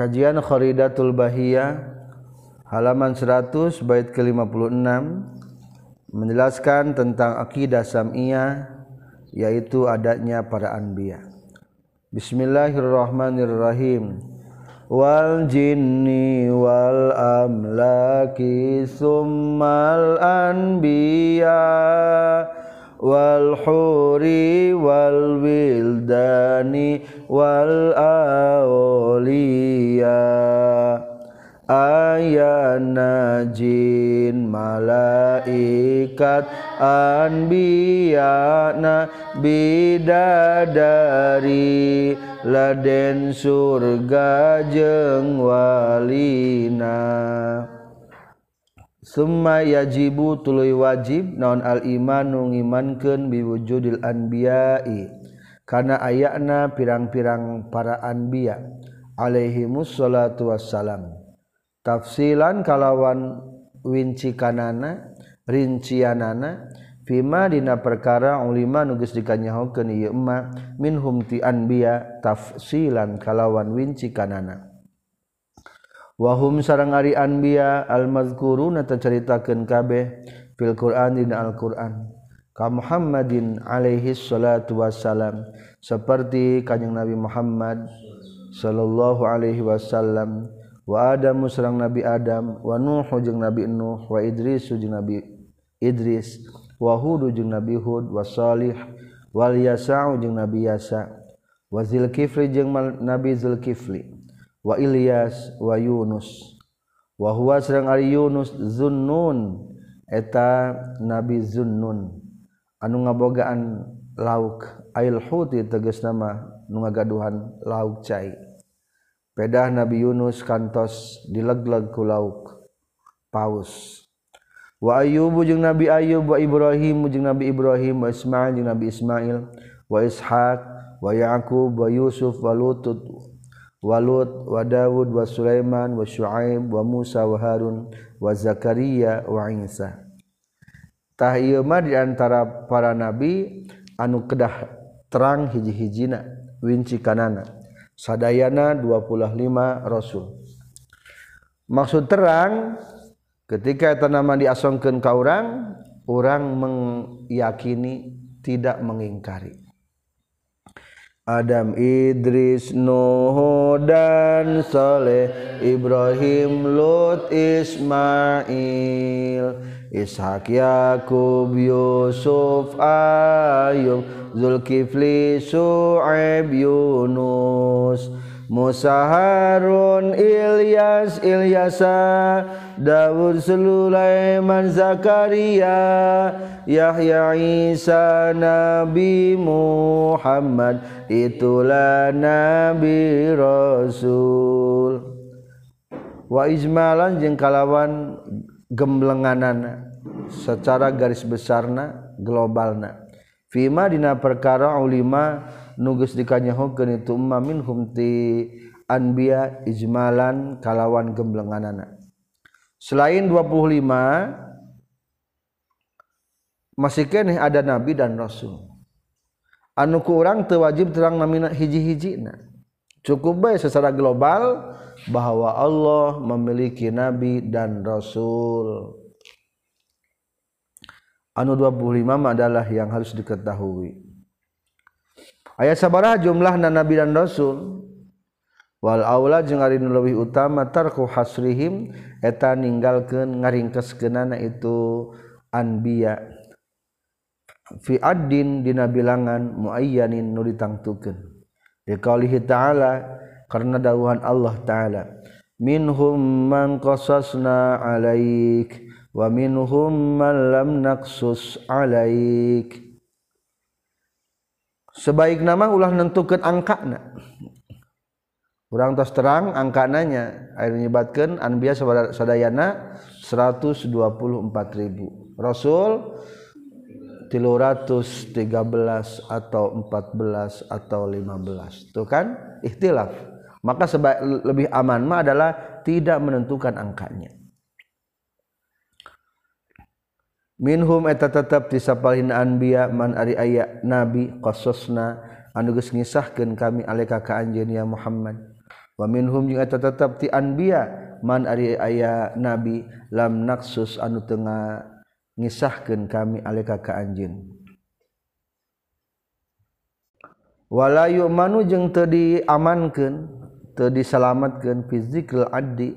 Kajian Kharidatul Bahiyah halaman 100 bait ke-56 menjelaskan tentang akidah sam'iyah yaitu adanya para anbiya. Bismillahirrahmanirrahim. Wal jinni wal amlaki summal anbiya wal huri wal awliya ayana jin malaikat anbiya na bidadari. Laden surga jeng walina. Summa yajibu tuluy wajib naon al-imanu ngimankeun biwujudil anbiya'i. Kana ayana pirang-pirang para anbiya alaihi musallatu wassalam. Tafsilan kalawan winci kanana rincianana fima dina perkara ulima nugus dikanyahokeun ieu emma minhum ti anbiya tafsilan kalawan winci kanana wahum sarang ari anbiya almazkuruna terceritakeun kabeh fil Qur'an dina Al-Qur'an. Ka Muhammadin alaihi salatu wassalam seperti kanjeng Nabi Muhammad sallallahu alaihi wasallam wa Adam sareng Nabi Adam wa Nuh jeung Nabi Nuh wa Idris jeung Nabi Idris wa Hud jeung Nabi Hud wa Salih wal Yasa jeung Nabi Yasa wa Zulkifli jeung Nabi Zulkifli wa Ilyas wa Yunus. Wa huwa sareng ari Yunus Zunnun. Eta Nabi Zunnun. Anu ngabogaan lauk ail huti tegas nama nu ngagaduhan lauk cai. Pedah Nabi Yunus kantos dilegleg ku lauk paus. Wa Ayyubu jeung Nabi Ayyub wa Ibrahim jeung Nabi Ibrahim wa Ismail jeung Nabi Ismail wa Ishaq wa Yaqub wa Yusuf wa Lutut. walut wa Dawud wa Sulaiman wa Syuaib wa Musa wa Harun wa Zakaria wa Isa. Tah ieu mah di antara para nabi anu kedah terang hiji-hijina winci kanana. Sadayana 25 rasul. Maksud terang ketika eta nama diasongkeun ka urang urang meyakini tidak mengingkari. Adam Idris Nuh dan Saleh Ibrahim Lut Ismail Ishak Yakub Yusuf Ayub Zulkifli Su'aib Yunus Musa Harun Ilyas Ilyasa Dawud Sulaiman Zakaria Yahya Isa Nabi Muhammad itulah Nabi Rasul. Wa ijmalan jeung kalawan gemblenganan secara garis besarna globalna. Fima dina perkara ulima nugus dikanyahokeun itu umma minhum ti anbiya ijmalan kalawan gemblenganana. Selain 25 masih keneh ada nabi dan rasul. Anu kurang teu wajib terang namina hiji-hijina. Cukup baik secara global bahwa Allah memiliki nabi dan rasul. Anu 25 adalah yang harus diketahui. ayat sabarah jumlah na nabi dan rasul. Wal aula jeung ari leuwih utama tarku hasrihim eta ninggalkeun ngaringkeskeunana itu anbiya. Fi addin dina bilangan muayyanin nu ditangtukeun. Liqaulihi ta'ala karena dawuhan Allah taala. Minhum man qasasna alaik wa minhum man lam naqsus alaik. Sebaik nama ulah nentukan angkana. Urang tos terang angkananya air nyebatkeun anbiya sadayana 124 ribu. Rasul 313 atau 14 atau 15 tuh kan? Ikhtilaf. Maka sebaik lebih aman mah adalah tidak menentukan angkanya minhum eta tetap disapalhin anbiya man ari aya nabi qasasna anu geus ngisahkeun kami alika ka anjeun ya Muhammad. Wa minhum jeung eta tetap ti anbiya man ari aya nabi lam naksus anu tengah ngisahkeun kami alika ka anjeun. Wala yu'manu jeung teu diamankeun teu diselamatkeun fi addi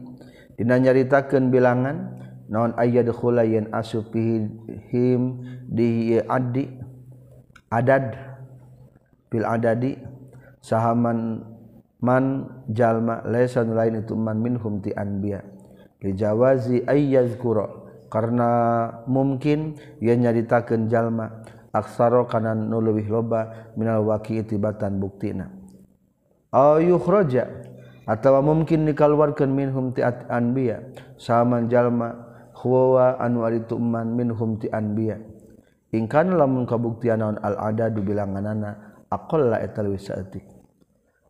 dina nyaritakeun bilangan non ayadkhula yan asub him di adi adad fil adadi sahaman man jalma laisa lain itu man minhum ti anbiya. Li jawazi ayyazkura karena mungkin ia nyaritakeun jalma aksara kana nu leuwih loba minal waqi tibatan buktina. Aw yukhraja atawa mungkin dikaluarkeun minhum ti anbiya sahaman jalma huwa anu ari tuman minhum ti anbiya. In kana lamun kabuktian naon al adadu bilanganana aqalla etal wisaatik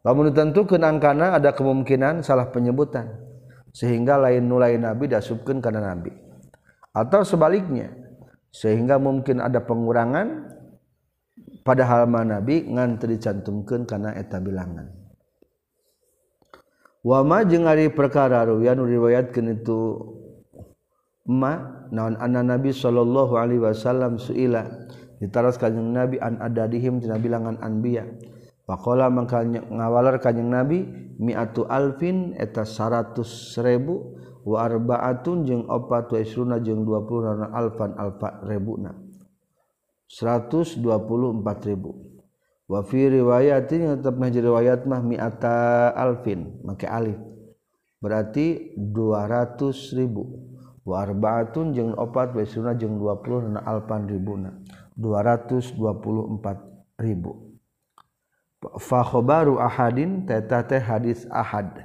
lamun ditentukeun angkana ada kemungkinan salah penyebutan sehingga lain nulai nabi dasubkeun kana nabi. Atau sebaliknya sehingga mungkin ada pengurangan padahal mah nabi ngan teu dicantumkeun kana eta bilangan. Wama jeung ari perkara ruyan riwayatkeun itu ma naon anna nabi sallallahu alaihi wasallam suila. Ditaras kanjing nabi an adadihim tina bilangan anbiya. Pakola maka ngawalar kanyang nabi miatu alfin eta seratus ribu wa arbaatun jeung opat wa isruna jeung dua puluh rana alfan alfa puluh empat ribu. Wa fi riwayatin tetap nah riwayat mah miata alfin make alif. Berarti dua ratus ribu warbaatun jeung opat Wesuna jeung 20 na Alpan ribuna. 224 ribu. Fakhobaru ahadin teta teh hadis ahad.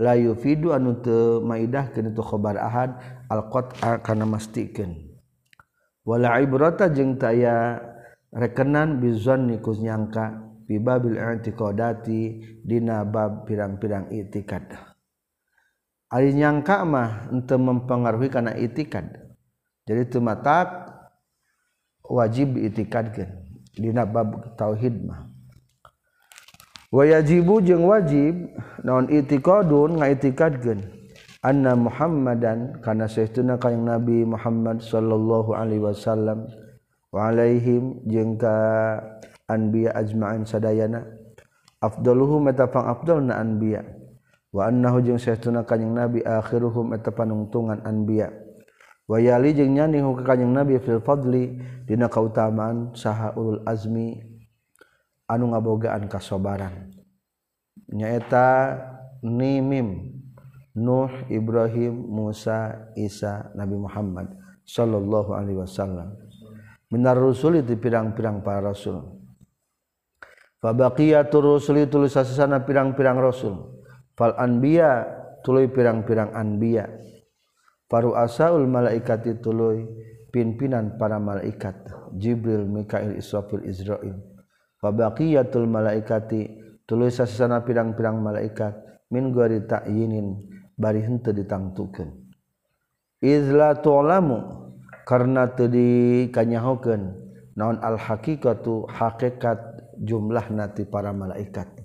La yufidu anu teu maidah kana tu khobar ahad alqat'a kana mastikeun. Wala ibrata jeung taya rekenan bizanni kus nyangka bi babil i'tiqadati dina bab pirang-pirang i'tikad ari nyangka mah henteu mempengaruhi kana itikad. Jadi teu matak wajib itikadkeun dina bab tauhid mah. Wayajibu jeung wajib naon itiqadun ngaitikadkeun. Anna Muhammadan kana saestuna kayang Nabi Muhammad sallallahu alaihi wasallam wa alaihim jeung ka anbiya ajma'in sadayana. Afdaluhum eta pang afdalna anbiya Waannahujung seuna kanyeng nabi akhiruhum eta panungtungan anbiya. Wayali jeung nyanih ka kanyeng nabi fil fadli dina kautamaan saha ulul azmi anu ngabogaan kasobaran. Nyaeta nimim Nuh, Ibrahim, Musa, Isa, Nabi Muhammad sallallahu alaihi wasallam. Minar rusul itu pirang-pirang para rasul. Fabaqiyatur rusuli tulis sasana pirang-pirang rasul. Fal anbiya tuluy pirang-pirang anbiya. Paru asaul malaikati tuluy pimpinan para malaikat. Jibril Mikail Israfil Israil. Fabaqiyatul malaikati tulis sasana pirang-pirang malaikat. Min gori ta'yinin bari henteu ditangtukeun. Izla tu'lamu karena teu dikanyahokeun. Naon al haqiqatu hakikat jumlah nati para malaikat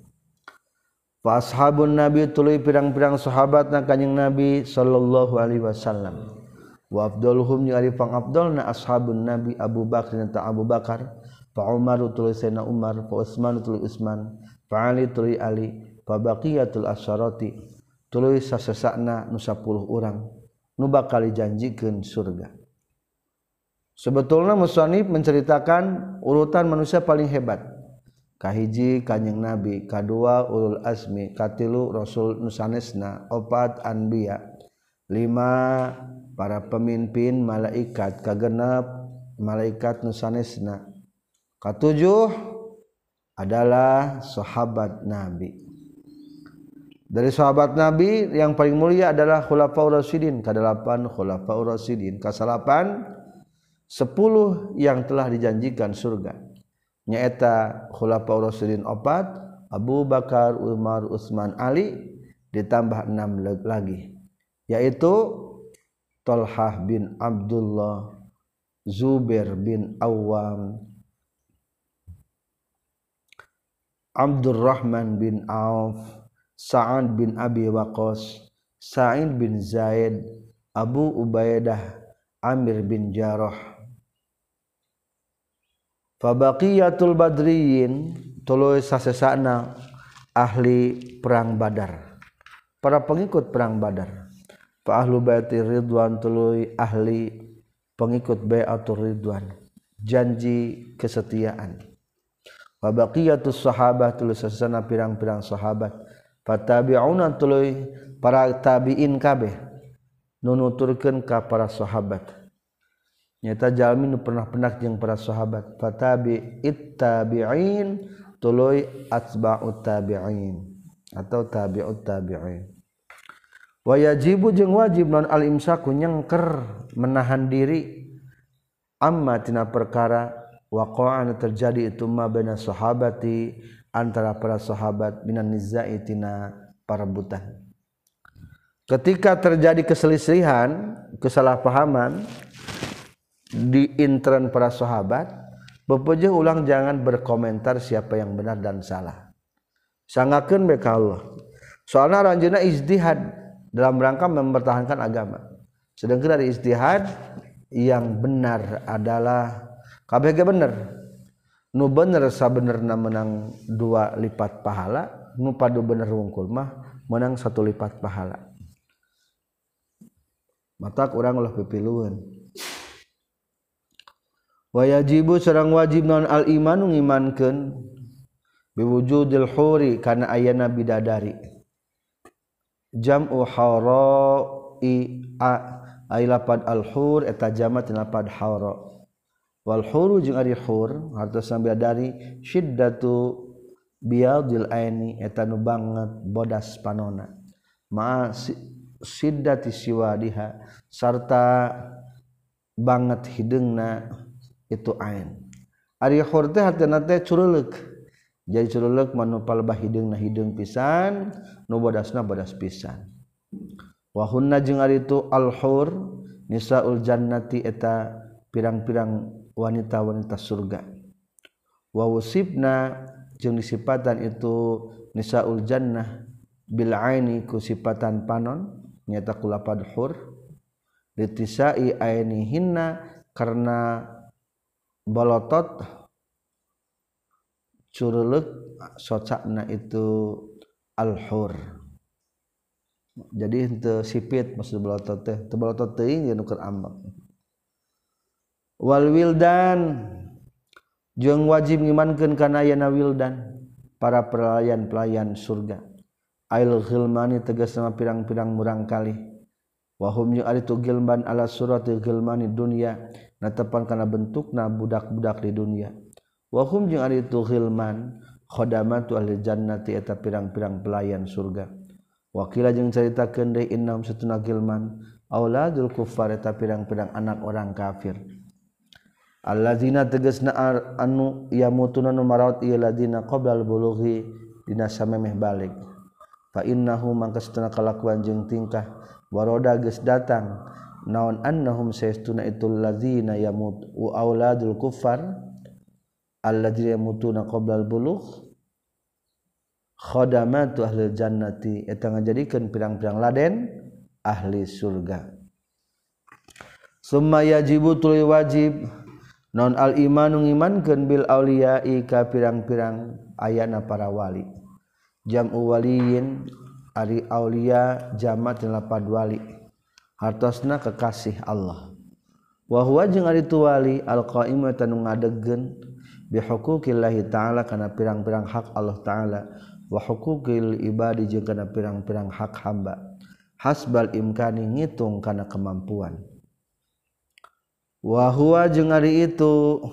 Washabun Nabi tuluy pirang-pirang sahabat na kanjing Nabi sallallahu alaihi wasallam. Wa afdaluhum ni ari pang afdalna ashabun Nabi Abu Bakar ta Abu Bakar, fa Umar tuluy Sayyidina Umar, fa Utsman tuluy Utsman, fa Ali tuluy Ali, fa baqiyatul asyarati tuluy sasesakna nu 10 urang nu bakal dijanjikeun surga. Sebetulnya musonib menceritakan urutan manusia paling hebat. Kahiji kanjing nabi kadua ulul azmi katilu rasul nusanesna opat anbiya lima para pemimpin malaikat kagenap malaikat nusanesna katujuh adalah sahabat Nabi. Dari sahabat Nabi yang paling mulia adalah Khulafaur Rasyidin, ke-8 Khulafaur Rasyidin, ke-8 10 yang telah dijanjikan surga. Nyaeta Khulafaur Rasyidin opat, Abu Bakar, Umar, Utsman, Ali ditambah 6 lagi. Yaitu Talhah bin Abdullah, Zubair bin Awam, Abdurrahman bin Auf Sa'ad bin Abi Waqqas Sa'id bin Zaid Abu Ubaidah Amir bin Jarrah Fabaqiyatul Badriyin tuluy sasesana ahli perang Badar. Para pengikut perang Badar. Fa ahlu baiti ridwan tuluy ahli pengikut bai'atul ridwan. Janji kesetiaan. Wa baqiyatus sahabah tuluy sasesana pirang-pirang sahabat. Fatabi'una tuluy para tabi'in kabeh. Nunuturkeun ka para sahabat nyata jalmi nu pernah-pernah jeung para sahabat. Fatabi ittabi'in tuluy atba'ut tabi'in atau tabi'ut tabi'in. Wa yajibu jeung wajib non al imsaku nyengker menahan diri. Amma tina perkara waqa'a terjadi itu ma baina sahabati antara para sahabat minan nizai tina perebutan. Ketika terjadi keselisihan kesalahpahaman diintern para sahabat bepejuh ulang jangan berkomentar siapa yang benar dan salah. Sangakeun bae ka Allah. Soalna ranjeuna ijtihad dalam rangka mempertahankan agama. Sedangkan dari ijtihad yang benar adalah kabeh ge bener. Nu bener sabenerna menang dua lipat pahala nu padu bener wungkul mah menang satu lipat pahala. Mata kurang ulah pipiluan wayajibu serang wajib non al-iman ngimankeun? Biwujudil huri kana ayana bidadari. Jam'u hawra i a ay lapad al-hur eta jama lapad pad hawra wal huru jeung ari hur hartosna bidadari syiddatu biadil aini eta nu banget bodas panona. Ma siddati siwadiha sarta banget hidungna itu ain. Ari horte hartana teh curuluk jadi curuluk manupal bah hideung na hideung pisan nu bodasna bodas pisan. Wa hunna jeung ari itu al hur nisaul jannati eta pirang-pirang wanita-wanita surga. Wa wasibna jeung disipatan itu nisaul jannah bil aini ku sipatan panon nyata kulapad hur. Litisai ainihinna karena bolotot curuluk socakna itu alhur. Jadi henteu sipit maksud bolotot teh. Teu bolotot teuing geus nuker ambek. Wal wildan jeung wajib ngimankeun kana yana wildan para pelayan-pelayan surga. Ail ghilmani tegas sama pirang-pirang murang kali. wahum jeung ari tu gilman ala surati gilmani dunya natepan kana bentuk na budak-budak di dunya wahum jeung ari tu gilman khodamatu ahli jannati eta pirang-pirang pelayan surga. Wakila jeung caritakeun deui innahum satuna gilman auladul kuffar eta pirang-pirang anak orang kafir. Allazina tegasna anu yamutuna nu marawat ieu ladina qoblal bulughi dina samemeh balik. Fa innahu mangka satuna kalakuan jeung tingkah waroda geus datang. Naon annahum sayastuna itul ladzina yamut wa auladul kuffar alladzina yamutuna qabla bulugh khadamatu ahli jannati. Eta ngajadikeun pirang-pirang laden ahli surga. Summa yajibu tuluy wajib. Non al iman ngimankeun bil auliya ka pirang-pirang ayana para wali. Jam'u waliyin. Ari Aulia jamat lapad wali hartosna kekasih Allah. Wahwa jeung ari tu wali alqaimu tanu ngadegkeun bi huquqillahi ta'ala kana pirang-pirang hak Allah ta'ala. Wa huquqil ibadi jeung kana pirang-pirang hak hamba. Hasbal imkani ngitung kana kemampuan. Wa huwa jeung ari itu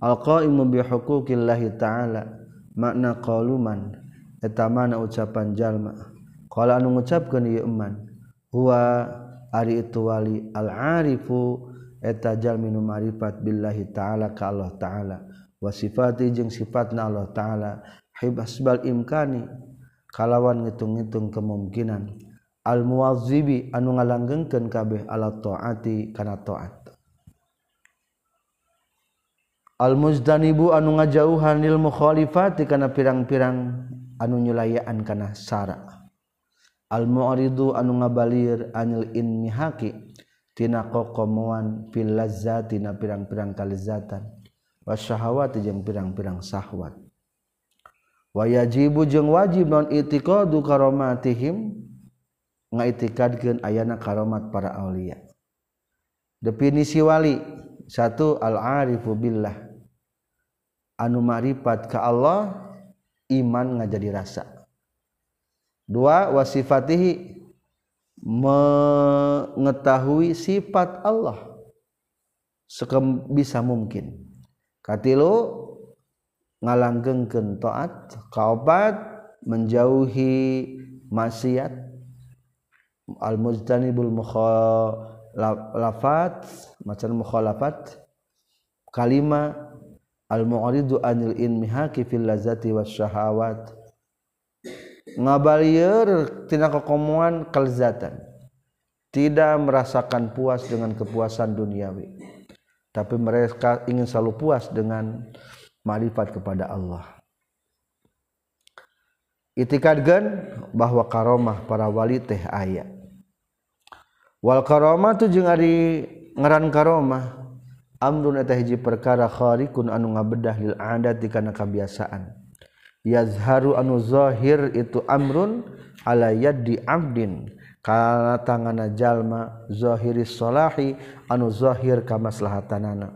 alqaimu bihuquqillahi ta'ala. Makna qaluman eta mana ucapan jalma. Kala anu ngucapkeun ieu iman huwa ari itu wali al arifu eta jalmi nu marifat billahi taala ka Allah taala. Wa sifati jeung sifatna Allah taala. Hibasbal imkani kalawan ngitung-ngitung kemungkinan. Al muwazzibi anu ngalanggengkeun kabeh ala taati kana taat. Al muzdanibu anu ngajauhan lil mukhalifati kana pirang-pirang. anu nyulayan kana sara almuaridu anu ngabalir anil inmi mihaki tina kokomoan fil lazzati na pirang-pirang kalezatan wasyahawati jeung pirang-pirang sahwat wayajibu jeung wajib non itiqadu karomatihim ngaitikadkeun ayana karomat para aulia. Definisi wali satu al arifu billah anu ma'rifat ka Allah iman ngajadi rasa. Dua wasifatihi mengetahui sifat Allah sekem bisa mungkin. Katilu ngalanggengkeun taat kaopat menjauhi maksiat. Al mujtanibul mukhalafat macam mukhalafat kalima al mu'ridu anil inmihaki fil lazati wasyahawat ngabalir tina kekomuan kelezatan. Tidak merasakan puas dengan kepuasan duniawi. Tapi mereka ingin selalu puas dengan marifat kepada Allah. Itikadkan bahwa karomah para wali teh ayat wal karomah tu jeung ari ngaran karomah Amrun eta hiji perkara khariqun anu ngabedah lil adat dikana kabiasaan. Yazharu anu zahir itu amrun ala yaddi abdin kana tangana jalma zahiri salahi anu zahir kamaslahatanana.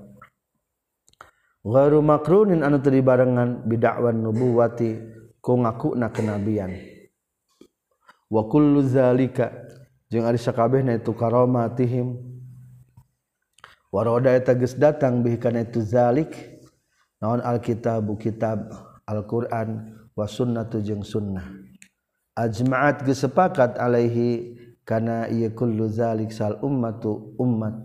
Ghairu makrunin anu teu dibarengan bidakwan nubuwati ku ngakuna kenabian. Wa kullu zalika jeung ari sakabehna itu karomatihim waroda teges datang bihkan itu zalik. Naon alkitab kitab Alquran wasunnah tujeng sunnah. Ajmaat gesepakat alaihi kana iya kullu zalik sal ummatu ummat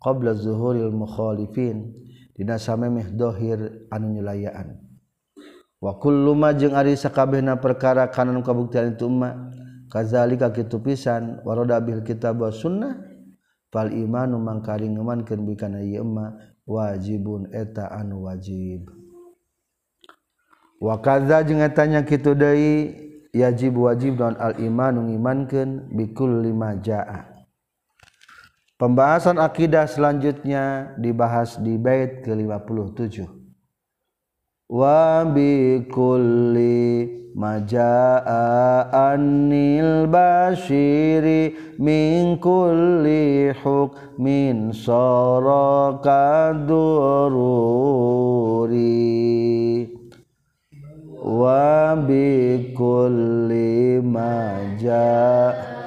qabla zuhuril mukhalifin. Dina samemeh dohir anu nyulayaan wa kullu ma jeung ari sakabehna perkara kana nu kabuktian itu umma. Kazalika kitu pisan waroda bil kitab was sunnah fal imanu mangkaring ngamankeun bi kana ieu wajibun eta anu wajib wa kadza jeung etanya kitu deui yajib wajib dan al imanu ngimankeun bikul lima jaa Pembahasan akidah selanjutnya dibahas di bait ke-57. wabikulli majaa anil bashiri min kulli hukmin saraka dururi. Wabikulli majaa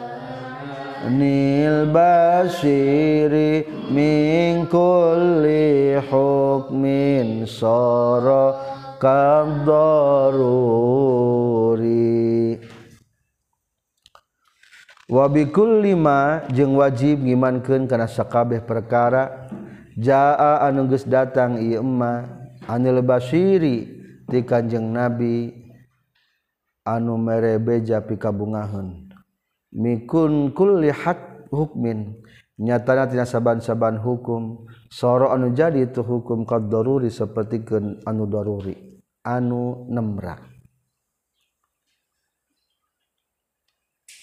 nil basiri min kulli hukmin sara kadaruri wabikul lima jeung wajib ngimankeun kana sakabeh perkara jaa anu geus datang ieu emma anil basiri ti kanjeng nabi anu mere beja pikabungaheun merebeja pikabungahan mikunkullihat hukmin. Nyatanya tidak saaban-saban hukum. Soro anu jadi itu hukum qdoruri seperti anu daruri. Anu nemrak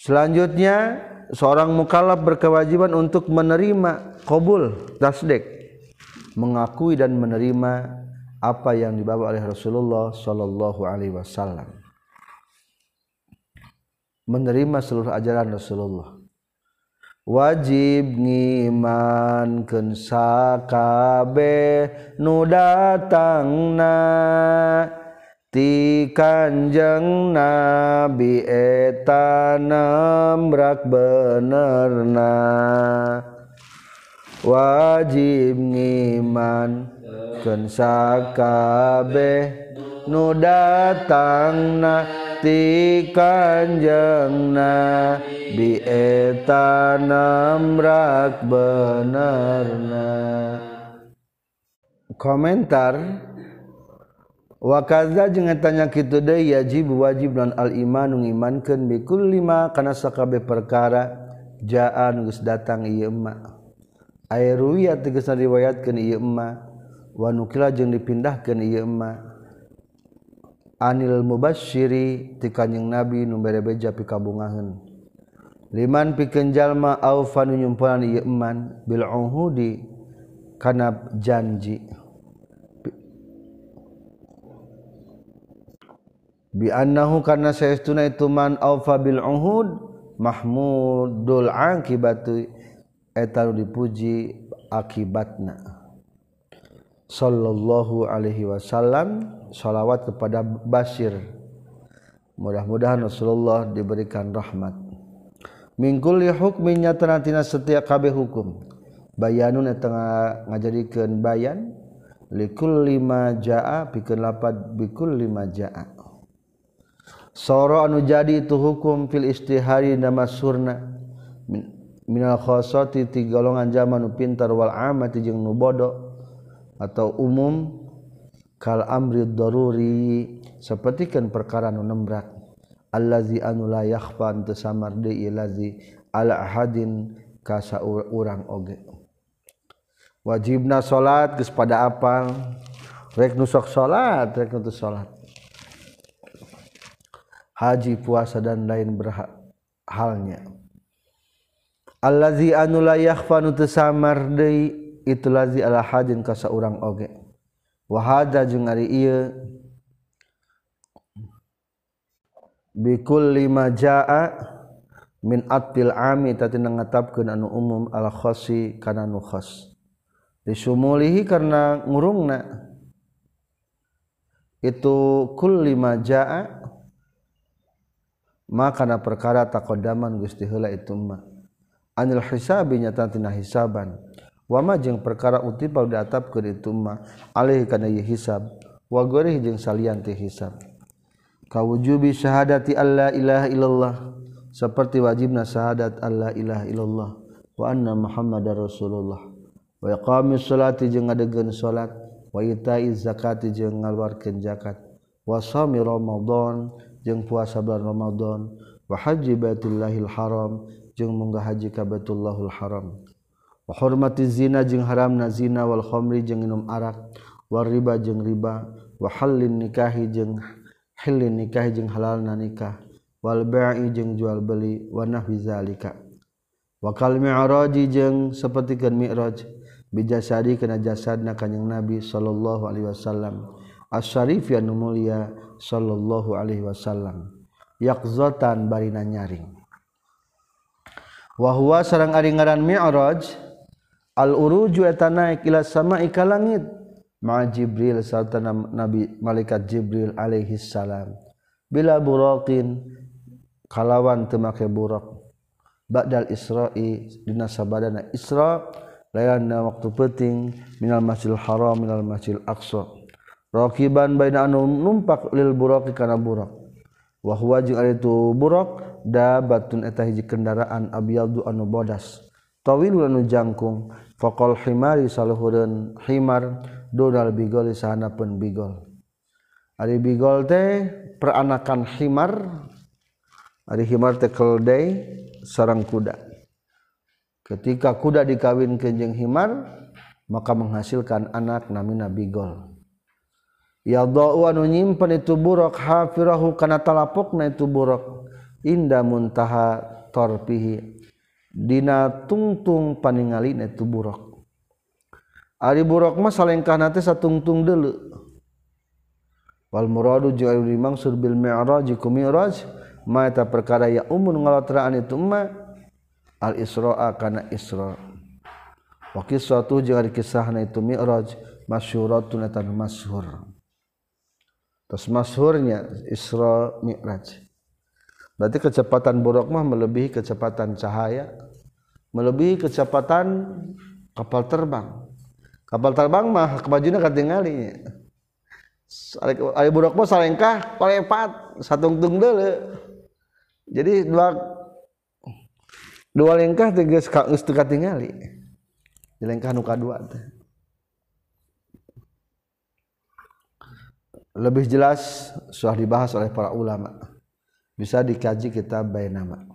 selanjutnya seorang mukhalaf berkewajiban untuk menerima qbul dasdek mengakui dan menerima apa yang dibawa oleh Rasulullah Shallallahu Alaihi Wasallam menerima seluruh ajaran Rasulullah. Wajib ngiman kensakabe nu datangna ti kanjeng nabi eta nambrak benerna. Wajib ngiman kensakabeh nu datang ti Kanjeng Nabi eta namrak benerna Komentar Wakaza jeung tanya kitu deui yajib wajib non al iman ngimankeun bikul lima kana sakabeh perkara jaa geus datang ieu emma. Airuya tegasna riwayatkeun ieu emma. Wa nukila jeung dipindahkeun ieu emma. anil mubasyiri ti kanjing nabi nu berebeja pikabungaheun liman pikeun jalma au fanu nyumpulan ieu iman bil uhudi kana janji. Bi annahu kana saestuna itu man aufa bil uhud mahmudul akibatu eta dipuji akibatna. Sallallahu alaihi wasallam. sholawat kepada Bashir. Mudah-mudahan Rasulullah diberikan rahmat. Mingkuli hukmin tenatina setiap kabeh hukum. Bayanun tengah ngajadikeun bayan. Likul lima jaa pikeun lapad bikul lima jaa. Soro anu jadi itu hukum fil istihari nama surna. Min minal khosoti ti golongan zaman nu pintar wal amati jeung nu bodoh atau umum. Kal amri daruri sapertikeun perkara nu nembrak. Allazi anu la yakhfa teu samar deui lazi ala ahadin ka urang oge. Wajibna salat geus pada apal. Rek nu sok salat rek nu salat haji puasa dan lain berhalnya allazi anu la yakhfa teu samar deui itu lazi ala hadin ka saurang oge wahada jeung ari ieu. Bikul lima jaa min atil ami tadi ngatapkeun anu umum al khasi kana nu khas. Disumulihi karena ngurungna. Itu kul lima jaa maka na perkara takodaman gusti heula itu mah. Anil hisabi nyata tina hisaban. wama jeung perkara utipal diatap ke dituma alih kana ye hisab wa gorih jeung salian ti hisab. Kawujubi syahadati alla ilaha illallah seperti wajibna syahadat alla ilaha illallah wa anna muhammadar rasulullah. Wa iqamis salati jeung ngadegeun salat wa itai zakati jeung ngaluarkeun zakat wa sami ramadan jeung puasa bulan ramadan wa haji baitullahil haram jeung munggah haji ka baitullahil haram. hormati zina jeung haram na zina wal khomri jeung minum arak war riba jeung riba wa hallin nikahi jeung hillin nikahi jeung halal na nikah wal ba'i jeung jual beli wa nahwi zalika. Wa kal mi'raji jeung sapertikeun mi'raj bijasadi kana jasadna kanjing nabi sallallahu alaihi wasallam. As-syarif ya mulia sallallahu alaihi wasallam. Yaqzatan barina nyaring. Wa huwa sareng ari ngaran mi'raj al-uruju eta naik ila sama'i ka langit. Ma Jibril sarta Nabi malaikat Jibril alaihi salam. Bila buraqin kalawan temake burak ba'dal isra'i dina sabadana isra layanna waktu penting minal masjidil haram minal masjidil aqsa. Raqiban baina anu numpak lil buraqi kana burak wa huwa jeung ari tu burak dabatun eta hiji kendaraan abyadu anu bodas. tawilun jangkung. Faqal himari saluhureun himar donal bigol sahanapun bigol. Ari bigol teh peranakan himar. Ari himar teh keldai sarang kuda. Ketika kuda dikawinkeun jeung himar maka menghasilkan anak namina bigol. Yadau anu nyimpen itu buruk hafirahu kana talapokna itu buruk. Inda muntaha torpihi. Dina tungtung paningali itu buruk. Ari buruk mah salengkah nate satungtung dulu Wal muradu jeung anu dimaksud bil mi'raj ku mi'raj ma eta perkara ya umun ngalatraan itu ma al isra kana isra. Wa qissatu jeung ari kisahna itu mi'raj masyhuratun eta masyhur. Terus masyhurnya Isra Mi'raj. Berarti kecepatan buruk mah melebihi kecepatan cahaya melebihi kecepatan kapal terbang. Kapal terbang mah kebajuna katingali ari budak mah salengkah parepat satungtung deule jadi dua dua lengkah teh geus teu katingali di lengkah lebih jelas sudah dibahas oleh para ulama bisa dikaji kitab Bainama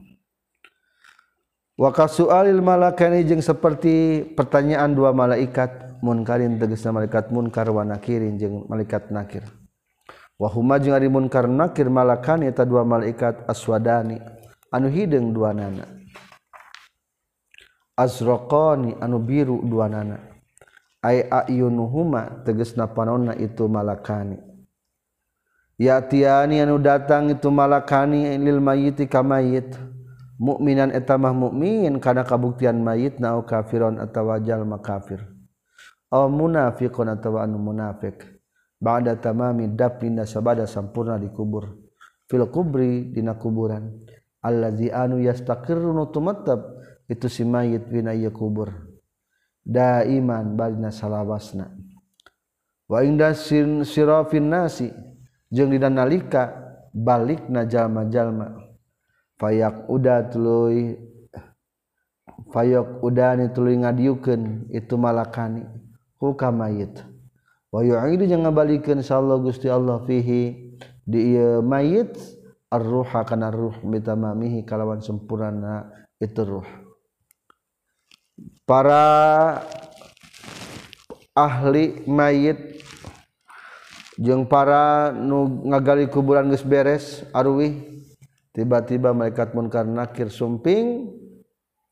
Waka sualil malakani jeung seperti pertanyaan dua malaikat munkarin tegasna malaikat munkar wa nakirin jeung malaikat nakir. Wahuma jeung ari munkar nakir malakani eta dua malaikat aswadani anu hideung dua nana. Azraqani anu biru dua nana. Ai ayunuhuma tegasna panonna itu malakani. yatiani anu datang itu malakani lil mayiti ka mayit. Mukminan etamah mukmin kana kabuktian mayit nau kafiron atawa jalma makafir aw munafiqun atawa anu munafiq ba'da tamami dafnin sabada sampurna dikubur fil kubri dina kuburan. Allazi anu yastaqirru tumattab itu si mayit bina ieu kubur. Daiman barina salawasna. Wa inda sirafin nasi. jeung dina nalika balikna jalma-jalma. Fayak udah tuluy fayok udani tuluy ngadiukeun itu malakani. Hukam mayit. Wa yu'idu jeung ngabalikeun insyaallah Gusti Allah fihi. Di ieu mayit ar-ruha kana ruh bitamamihi kalawan sempurna itu ruh. Para ahli mayit jeung para nu ngagali kuburan geus beres arwih tiba-tiba malaikat munkar nakir sumping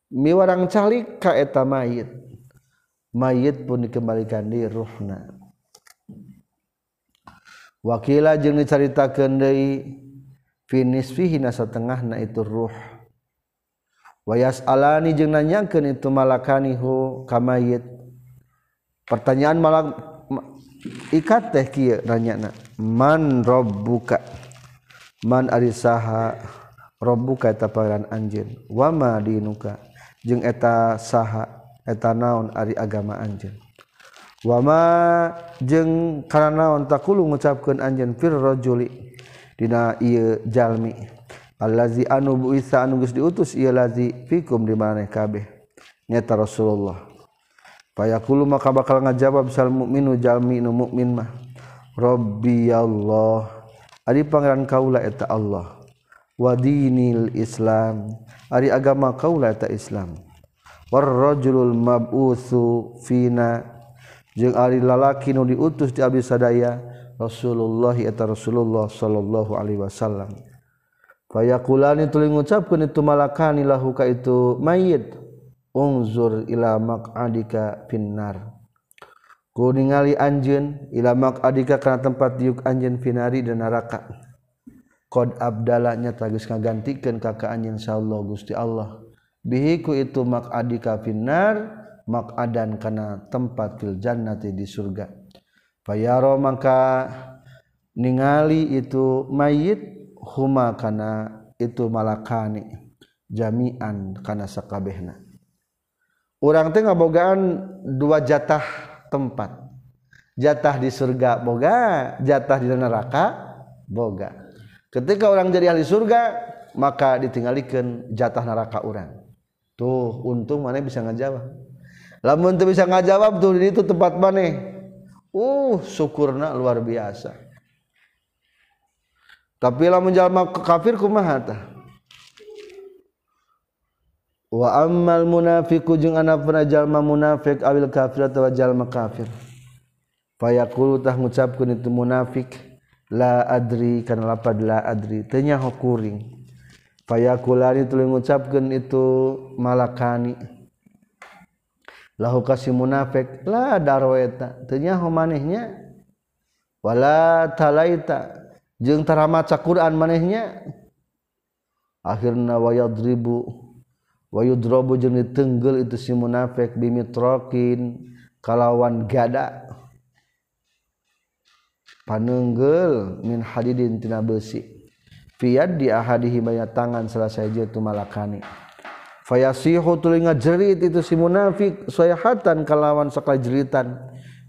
miwarang calik ka eta mayit. Mayit pun dikembalikan di ruhna. Wakila jeung dicaritakeun deui fi nisfihi na satengahna itu ruh. Wayas alani jeung nanyakeun itu malakanihu ka mayit. Pertanyaan malak ikat teh kieu ranyana man rabbuka man ari saha robbuka eta pangeran anjeun. Wa ma dinuka jeung eta saha eta naon ari agama anjeun. Wama jeung kana naon takulu ngucapkeun anjeun fir rajuli dina ieu jalmi. Allazi anu buisa anu geus diutus ieu lazi fikum di maneh kabeh. Nyata Rasulullah. payakulu maka bakal ngajawab sal mukminu jalmi nu mukmin mah. Rabbi Allah Ari pangeran kaula eta Allah. Wadinil Islam Ari agama kaula eta Islam. Warrajulul mab'utsu fina jeung ari lalaki nu diutus di abdi sadaya Rasulullah eta Rasulullah sallallahu alaihi wasallam. Fayakulani tuluy ngucapkeun itu malakani lahu ka itu mayit. ungzur ila maq'adika finnar. Ku ningali anjeun ila maq'adika kana tempat diuk anjeun finari dan neraka. Qad abdalanya tagis ngagantikeun ka ka anjeun insyaallah Gusti Allah. Bihi ku itu maq'adika finnar maq'adan kana tempat fil jannati di surga. Fayaro maka ningali itu mayit huma kana itu malakani jami'an kana sakabehna. orang teh ngabogaan dua jatah tempat. Jatah di surga boga jatah di neraka boga. Ketika orang jadi ahli surga maka ditinggalikan jatah neraka orang. Tuh untung mana bisa ngajawab. Lamun tuh bisa ngajawab tuh di itu tempat mana? Uh syukurna luar biasa. Tapi lamun jalma kafir kumaha tah? Wa ammal munafiqu jeung anapna jalma munafik awil kafir atawa jalma kafir. Fayaqulu tah ngucapkeun itu munafik la adri kana lapad la adri teu nyaho kuring. Fayaqulani tuluy ngucapkeun itu malakani. Lahu kasih munafik la darwaita teu nyaho manehnya. Wala talaita jeung tara maca Quran manehnya. Akhirna wayadribu wayudrobu jeung ditenggel itu si munafik bimitrokin kalawan gada. Panenggel min hadidin tina besi. Fiyad di ahadihi banyak tangan selesai itu malakani. Fayasihu tuluy ngajerit itu si munafik sayhatan kalawan sakala jeritan.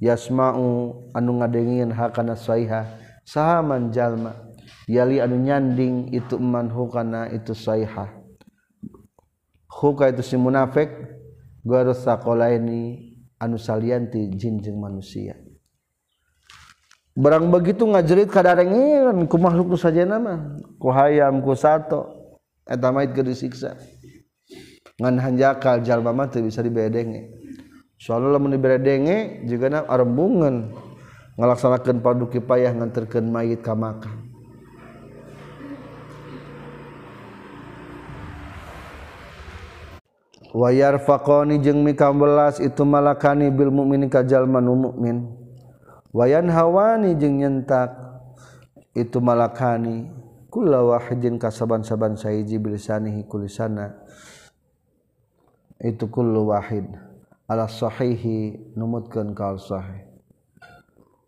Yasma'u anu ngadengin hakana sayha sahaman jalma. Yali anu nyanding itu man hukana itu sayha huka itu si munafik garus sakolaini anu salian ti jin jeung manusia. Barang begitu ngajerit kadarengeun ku makhluk nu sajena mah ku hayam ku sato eta mah geus disiksa. Ngan hanjakal jalma mah teu bisa dibedenge. Soalna lamun dibedenge jigana arembungan. Ngalaksanakeun paduki payah nganterkeun mayit ka makam. wayar faqoni jeung mikam belas itu malakani bil mukmin kajalma nu mukmin wayan hawani jeung nyentak itu malakani kulla wahidin kasaban-saban sahiji bilisanihi kulisana. Itu kullu wahid ala sahihi numutkeun ka sahih.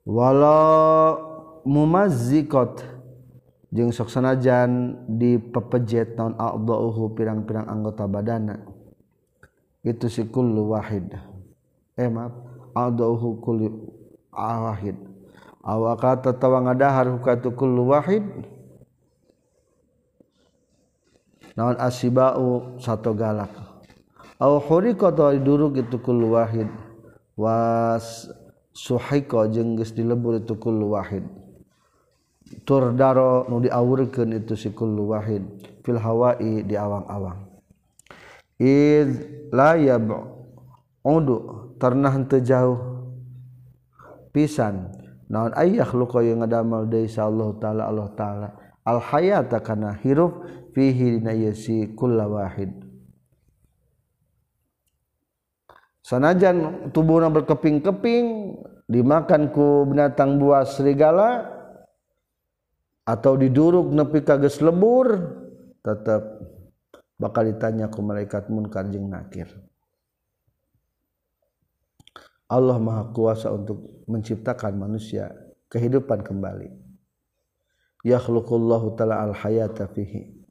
Wala mumazziqat jeung sok sanajan dipepejet naon a'dha'uhu pirang-pirang anggota badana. Itu si kullu wahid. Eh maaf. A'dha'uhu kullu wahid. Awakata tawa ngadahar hukatu kullu wahid. Naon asibau satu galak. Aw khuriqa atau duruk itu kullu wahid. Was suhaiko jeung geus dilebur itu kullu wahid. Turdaro nu diawurkeun itu si kullu wahid. Fil hawai di awang-awang id la yab'udu ternah teu jauh pisan. Naon ayah luka yang ngadamel deui Allah taala Allah taala. Al hayata kana hirup fihi dina yasi kullu wahid. Sanajan tubuhnya berkeping-keping dimakanku binatang buah serigala atau diduruk nepi kages lebur tetap bakal ditanya ke malaikat munkar jeung nakir. Allah maha kuasa untuk menciptakan manusia kehidupan kembali. Yakhluqullahu ta'ala al hayata fihi.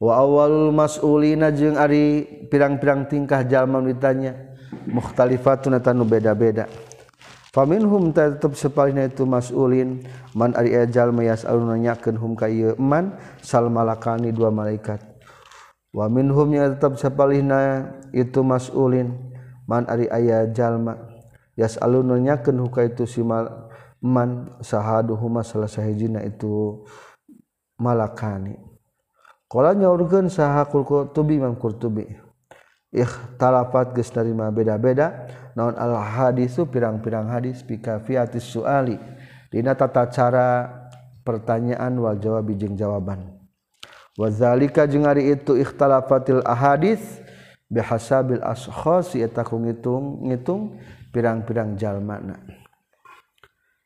Wa awalul mas'ulina jeung ari pirang-pirang tingkah jalma ditanya mukhtalifatun eta nu beda-beda faminhum tetep sepalina itu mas'ulin man ari ajal mayas alun nanyakeun hum ka ieu man sal malakani dua malaikat wa minhumnya tetap sapalihna itu mas'ulin man ari aya jalma yas'alun ken huka itu si man sahaduhuma salah sahijina itu malakani. Qala nyaurkeun saha qurtubi imam qurtubi ikhtalafat geus narima beda-beda naon al hadisu pirang-pirang hadis fi kafiatis suali. Dina tata cara pertanyaan wal jawab jeung jawaban. Wazalika jeung ari itu ikhtalafatil ahadis bihasabil ashkhas eta ku ngitung ngitung pirang-pirang jalmana.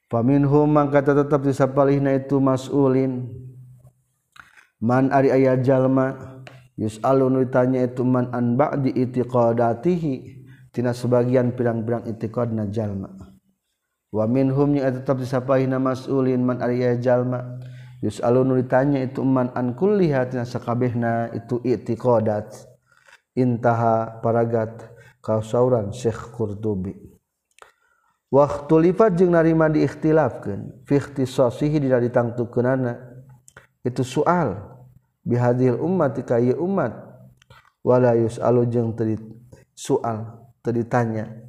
Faminhum mangka tetep disapalihna itu mas'ulin. Man ari aya jalma yus'alun ditanya itu man an ba'di itiqadatihi tina sebagian pirang-pirang itiqadna jalma. Wa minhum nya tetap disapaina mas'ulin man ariya jalma Yus alun ditanya itu man an kullihatina sakabehna itu itiqadat. Intaha paragat kausauran Syekh Qurtubi. Waktu lipat jeung narima diikhtilafkeun fi ikhtisasihi dina ditangtukeunana. Itu soal bihadil ummati ka ieu umat wala yusalu jeung teu soal teu ditanya.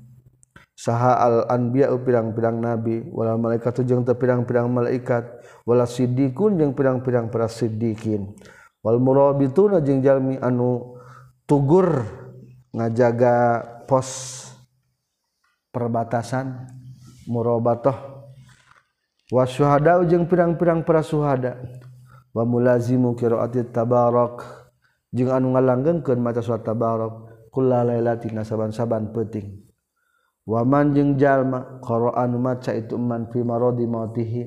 saha al-anbiya pirang-pirang nabi wala malaikat jeung teu pirang-pirang malaikat wala siddiqun jeung pirang-pirang para siddiqin. Wal murabituna jeung jalmi anu tugur ngajaga pos perbatasan murabatah wasyuhada jeung pirang-pirang para syuhada. Wa mulazimu qiraati tabarak jeung anu ngalanggengkeun maca surat tabarak kullalailatin saban-saban penting waman jeung jalma quraan maca itu man fi maradi mautihi.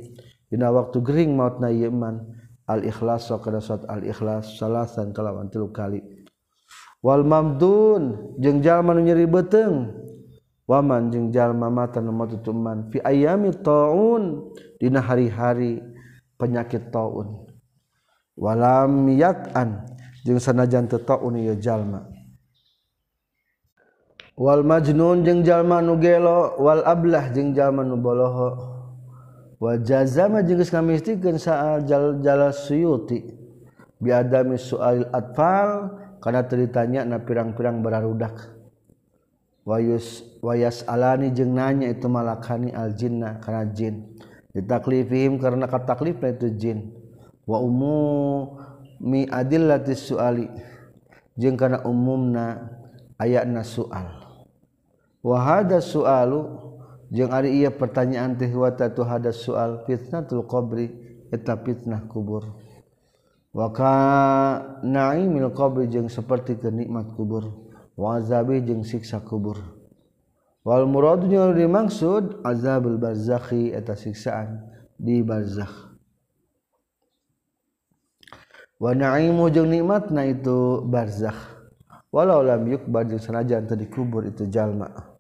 Dina waktu gering maut na ieu man al ikhlas wa kana salat al ikhlas salasan kalawan tilu kali. Wal mamdun jeung jalma nu nyeri beteng waman jeung jalma mata nu maut itu man fi ayami taun dina hari-hari penyakit taun. Walam yat'an jeung sanajan teu taun ieu jalma. wal majnun jeung jalma nu gelo wal ablah jeung jalma nu boloho. Wa jazama jeung geus ngamistikeun saal jalal suyuti. Bi adami sualil atfal kana ceritanya na pirang-pirang bararudak. Wayus wayas alani jeung nanya itu malakani aljinna kana jin. Ditaklifihim karena kataklifna itu jin. Wa umu mi adillati suali jeung kana umumna ayatna sual. Wa hada sualu hari ia pertanyaan tehwata tuh ada soal fitnatul qbri eta fitnah kubur. Waka naimil qabri jeung seperti kenikmat kubur. Wazabi jeung siksa kubur. Wal muradnya dimaksud azabul barzakhi eta siksaan di barzakh. Wa naimu jeung nikmatna itu barzakh. Walau lam yukbar jeung sanajan tadi kubur itu jalma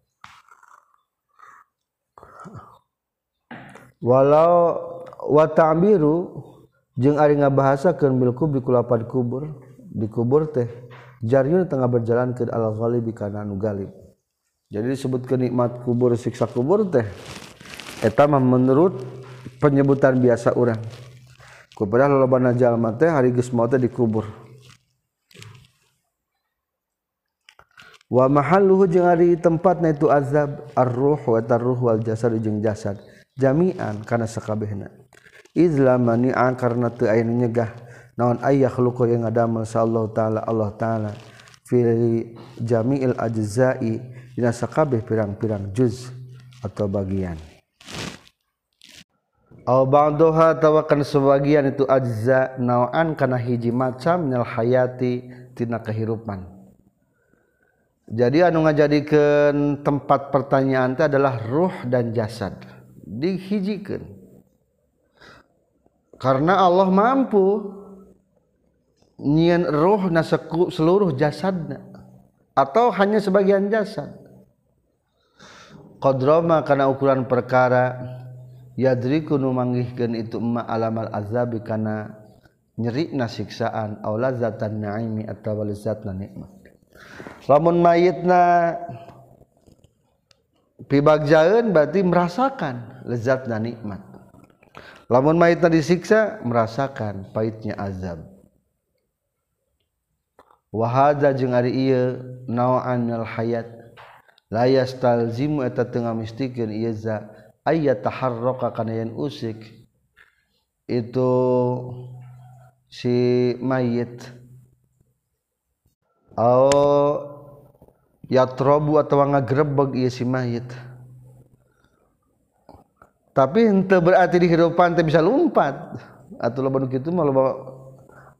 walau watambiru jeung ari ngabahasakeun bil kubri kulapan kubur di kubur teh jaryun tengah berjalan ke al ghalib kana anu galib. Jadi disebut kenikmat kubur siksa kubur teh eta mah menurut penyebutan biasa orang kupada lolobana jalma teh hari geus maut dikubur wa mahalluhu jeung ari tempatna itu azab ar-ruh wa tarruh wal jasad jeung jasad. Jami'an kana sakabehna izlama ni'a karena teu aya nyegah naon ayah luku yang ngadamel Allah taala Allah taala. Fi jami'il ajza'i dina sakabeh pirang-pirang juz atau bagian. Aw ba'daha tawakan sebagian itu ajza nawan kana hiji macam minal hayati tina kehidupan. Jadi anu ngajadikeun tempat pertanyaan itu adalah ruh dan jasad dihijikan. Karena Allah mampu nyian roh naseku seluruh jasadna atau hanya sebagian jasad. Qadroma karena ukuran perkara yadriku nu manggihkeun itu ma alamal azabi kana nyerikna siksaan aw lazatan naimi atawa lezatna nikmat. Lamun mayitna pibagjaeun berarti merasakan lezat dan nikmat. Lamun mayitna disiksa merasakan pahitnya azab. Wahada jeung ari ieu naoanil hayat. La yastalzimu eta teu ngamistikeun ieu za ayat taharraka kana yen usik. Itu si mayit. Au yatrobu atau ngagrebeg ieu si mayit. Tapi henteu berarti di kehidupan teh bisa lompat. Atau loba nu kitu mah loba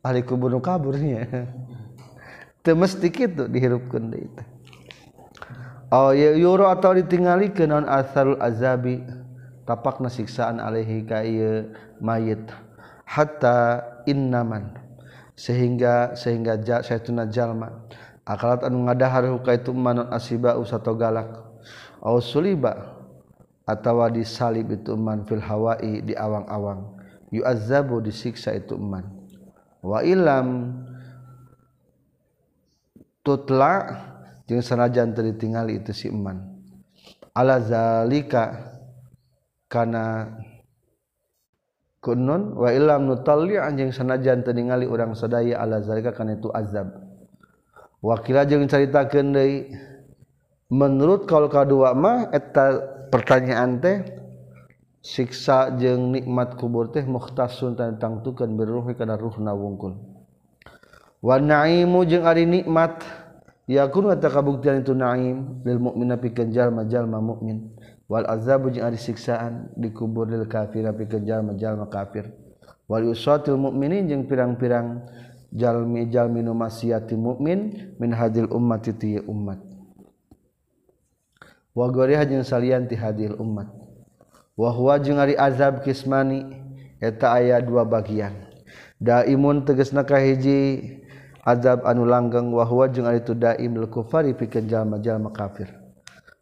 ahli kubur nu kaburnya teu mesti kitu dihirupkeun deui teh oh ya yuro atau ditingali ke non asarul azabi tapakna siksaan alaihi ka ieu mayit. Hatta innaman sehingga sehingga ja, saya jalma. akalat anu ngadahar hukaitum manon asiba usato galak. Aw suliba atawa disalib itu man fil hawai di awang-awang. Yu'azzabu disiksa itu man wa ilam tutla jeung sanajan teu ditingali itu si man ala zalika kana kunun wa ilam nutalli anjing sanajan teu ningali urang sadaya ala zalika kana itu azab wakila jeung caritakeun deui menurut kaul kadua mah eta pertanyaan teh siksa jeung nikmat kubur teh mukhtasun tentang tukeun biruhi kana ruhna wungkul wa naimu jeung ari nikmat yakun eta kabuktian itu naim lil mukmina pikeun jalma jalma mukmin wal azabu jeung ari siksaan di kubur lil kafir pikeun jalma jalma kafir. Wal yusatil mukminin jeung pirang-pirang jalmi-jalmi nu maksiati mukmin min hadil ummat ti ummat. Wa goriha jeung salian ti hadil ummat. Wa huwa jeung azab kismani eta aya dua bagian. Daimun tegasna kahiji azab anu langgeng wahwa jeung ari itu daim kufari pikeun jalma-jalma kafir.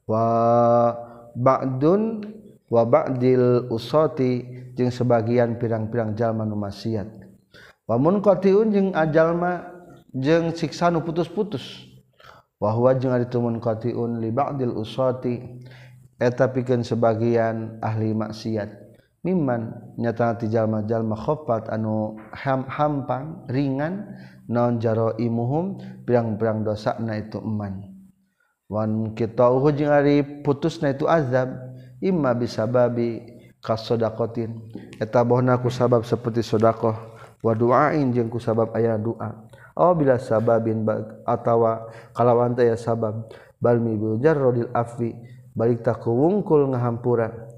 Wa ba'dun wa ba'dil usati jeung sebagian pirang-pirang jalma nu maksiat wa kotiun jeung ajalma jeung siksa nu putus-putus. Wahwa jeung ari tumun kotiun li ba'dil usati eta eh, pikeun sebagian ahli maksiat. Mimman nyata ti jalma-jalma khafat anu ham hampang ringan non jaro imuhum pirang-pirang dosa na itu eman. Wan kitauhu jeung ari putus na itu azab imma bisababi kasodakotin eta bohna ku sabab seperti sodakoh. Wa du'ain jeung ku sabab aya doa oh bila sababin atawa kalawan teh sabab bal mi jarrodil afi balik takku wungkul ngahampura.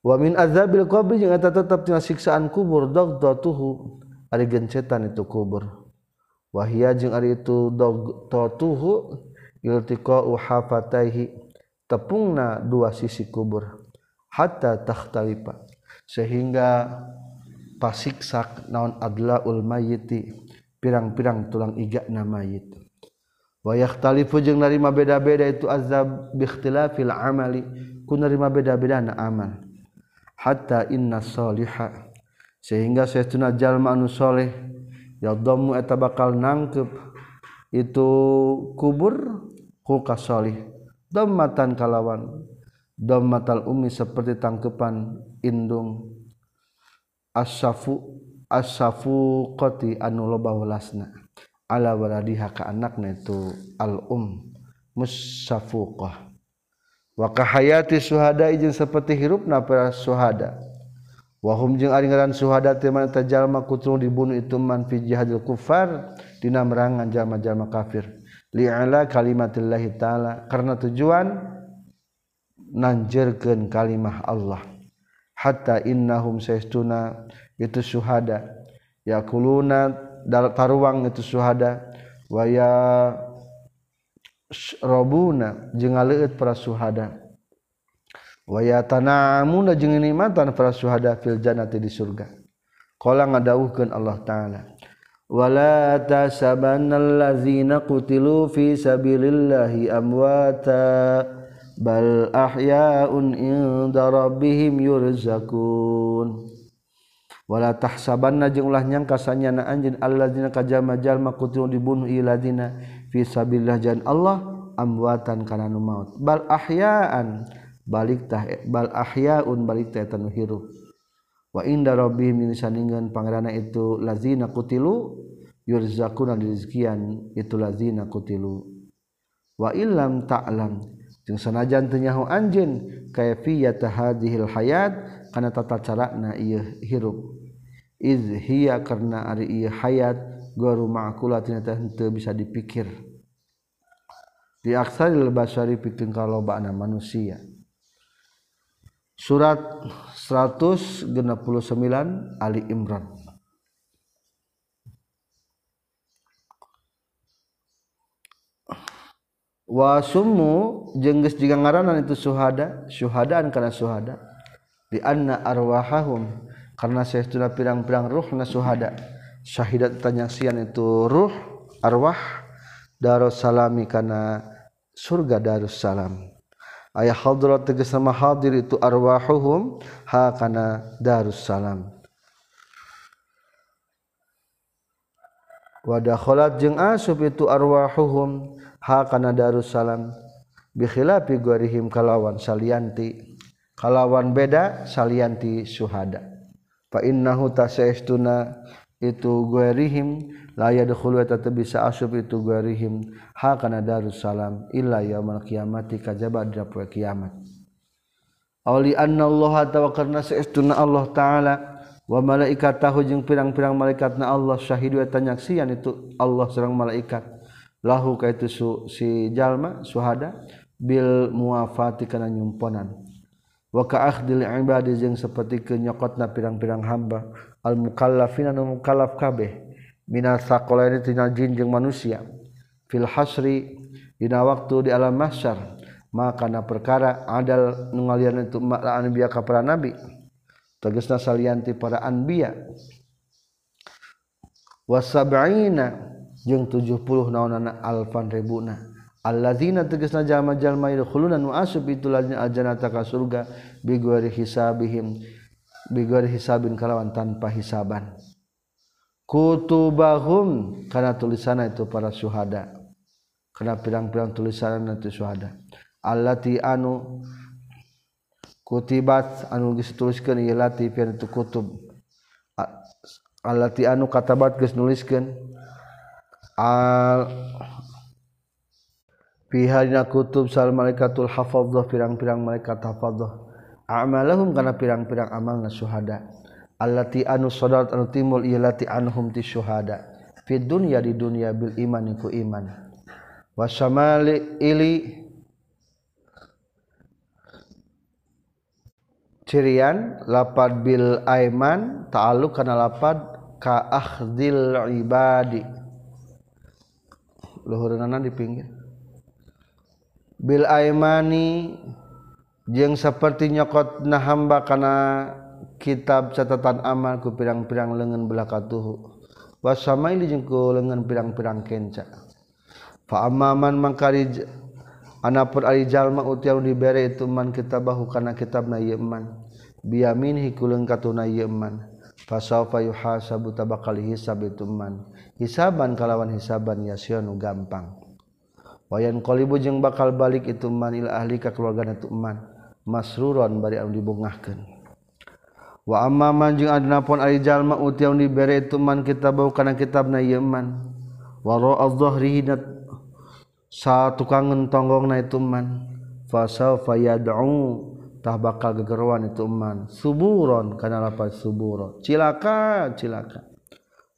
Wamin azabil qabri jeung eta tetep tina siksaan kubur dagdatuhu ari gencetan itu kubur. Wahia jeung ari itu dagdatuhu iltiqa'u hafataihi tepungna dua sisi kubur. Hatta takhtalifa sehingga pasiksak naon adla ulmayiti pirang-pirang tulang iga nama itu wayah talifu jeung narima beda-beda itu azab bikhtilafil amali ku narima beda-beda na amal. Hatta inna soliha sehingga saytuna jalma anu soleh yadhammu eta bakal nangkep itu kubur ku kasolih. Dhammatan kalawan dhammatal ummi seperti tangkepan indung. asyafu asyafu koti anu loba welasna ala waladiha ka anakna itu al um musyafuqah wa kahayati suhada jeung seperti hirupna para suhada. Wahum jeung ari ngaran suhada teh mana tajalma kutung dibunuh itu man fi jihadil kufar dina merangan jalma-jalma kafir. Li'ala kalimatillahi ta'ala karena tujuan nanjirkeun kalimah Allah. Hatta innahum saestuna itu suhada yakuluna taruang itu suhada waya robuna jeung ngaleut para suhada wa yatanamuna jeung nikmatan para suhada fil jannati di surga. Qala ngadawuhkeun Allah taala. Wala tasabannallazina qutilu fi sabilillahi amwata bal ahyaun inda rabbihim yurzakun wala tahsabanna jeung ulah nyangka sanyana anjeun alladzina kajama jalma kutu dibunuh iladzina fi sabilillah jan Allah amwatan kana nu maut. Bal ahyaan balik tah bal ahyaun balik tah tanu hirup. Wa inda rabbihim sandingan pangerana itu lazina kutilu yurzakuna rizkian itu lazina kutilu. Wa illam ta'lam ta jeung sanajan teu nyaho anjeun kayfiyat hadhil hayat kana tata cara na ieu hirup. Iz hiya karna ari ieu hayat guru ma'kulatin teu bisa dipikir. Di aksaril basari pikeun kalobana manusia. Surat 169 Ali Imran. wasummu jengges juga ngaranan itu suhada syuhadaan karena suhada di anna arwahahum karena sayatuna pirang-pirang ruh na suhada syahidat tanyaksian itu ruh arwah darussalami karena surga darussalam. Ayah hadrat tegas sama hadir itu arwahuhum ha karena darussalam. wadah kholat jeung asub itu arwahuhum ha kana darussalam bikhilafi gharihim kalawan salianti. Kalawan beda salianti suhada fa innahu tasaistuna itu gharihim la yadkhulu ta bisa asub itu guarihim ha kana darussalam illa yaumil qiyamati kajaba dina poe kiamat. Auli anna Allah tawakarna saestuna Allah taala wa malaikatahu jeung pirang-pirang malaikatna Allah syahidu eta nyaksian itu Allah sareng malaikat. Lahu ka itu su, si jalma suhada bil muafati kana nyumponan. Wa ka akhdil ibadi jeung saperti kenyokotna pirang-pirang hamba. Al mukallafina nu mukallaf kabeh. Sakola ini jin manusia. Fil Hasri Dina waktu di alam masyar maka perkara ada ngalian itumaklaan biaka para nabi tegesna salianti para anbiya. Wasab'ina jeung 70 naonana alfan ribuna alladzina tegesna jalma-jalma yadkhuluna nu asub itu ladzina aljannata ka surga biguari hisabihim bigori hisabin kalawan tanpa hisaban. Kutubahum karena tulisanna itu para syuhada. Karena pirang-pirang tulisan itu syuhada. Allati anu kutibat anu geus tuliskeun ieu lati pian itu kutub. Allati anu katabat geus nuliskeun al pihalina kutub sal malaikatul hafadzah pirang-pirang malaikat hafadzah. Amalahum karena pirang-pirang amalna syuhada. Allati anu sadat anu timbul ieu lati anhum ti syuhada. Fid dunya di dunya bil iman ku iman. Wasamali ili cirian lapad bil aiman ta'alluq kana lapad ka akhdil ibadi. Luhurna di pinggir. Bil aimani jeung seperti nyokot na hamba kana kitab catatan amal ku pirang-pirang lengan belakatuhu wasamaili jeung ku lengan pirang-pirang kenca. Fa amaman mangkari anapun ari jalma utiau dibere itu man kitabahu kana kitabna ieu biyamin hikuleng katuna yeman fasawfa yuhasabu tabakal hisab ituman hisaban kalawan hisaban yasyanu gampang. Wayan qalibu jeung bakal balik itu man ila ahli ka keluargana itu man masruron bari anu dibungahkeun. Wa amma man jeung adna pon ari jalma utiang dibere itu man kitabau kana kitabna yeman wa adh-dhahri sa tukang tonggongna na itu man fasaufa yad'u tah bakal gegeruan itu eman suburon karena lapat suburon. cilaka cilaka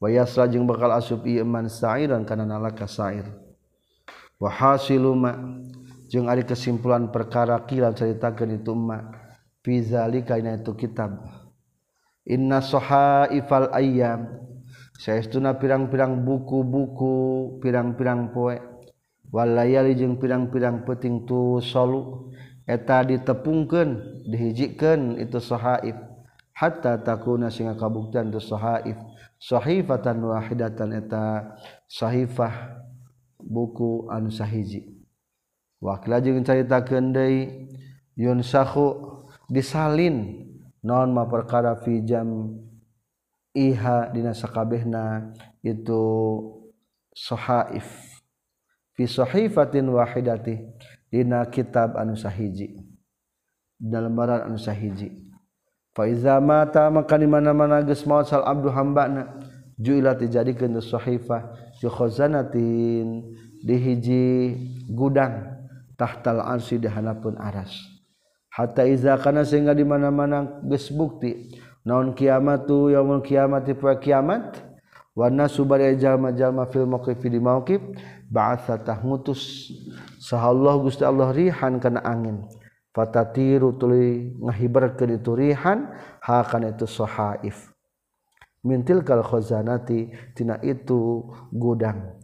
Bayas lajeng bakal asup ieu iman sa'iran kana nalaka sa'ir. Wa hasiluma jeung ari kesimpulan perkara kila caritakeun itu ma fi zalika ina itu kitab. Inna sahaifal ayyam saestuna pirang-pirang buku-buku pirang-pirang poe. Walayali jeung pirang-pirang peting tu solu eta ditepungkan dihijikan itu sohaib hatta takuna singa kabuktian itu sohaib sohifatan wahidatan eta sahifah buku anu sahiji. Wakil aja cerita kendai yun sahu disalin. Non ma perkara fi jam iha dina sakabehna itu sohaif fi sohifatin wahidati. dina kitab anu sahiji. Dalam barat anu sahiji. Fa iza mata maka di mana-mana geus maot sal abdu hambana juilat dijadikeun sahifah fi khazanatin di hiji gudang tahtal arsy di hanapun aras. Hatta iza kana sehingga di mana-mana geus bukti naon kiamatu yaumul kiamati poe kiamat wa nasu bari jalma-jalma fil mauqif di mauqif ba'athatah ngutus saha Allah Gusti Allah rihan kana angin. Fatatiru tuli ngahibarkeun itu rihan ha kana itu sahaif mintil kal khazanati tina itu gudang.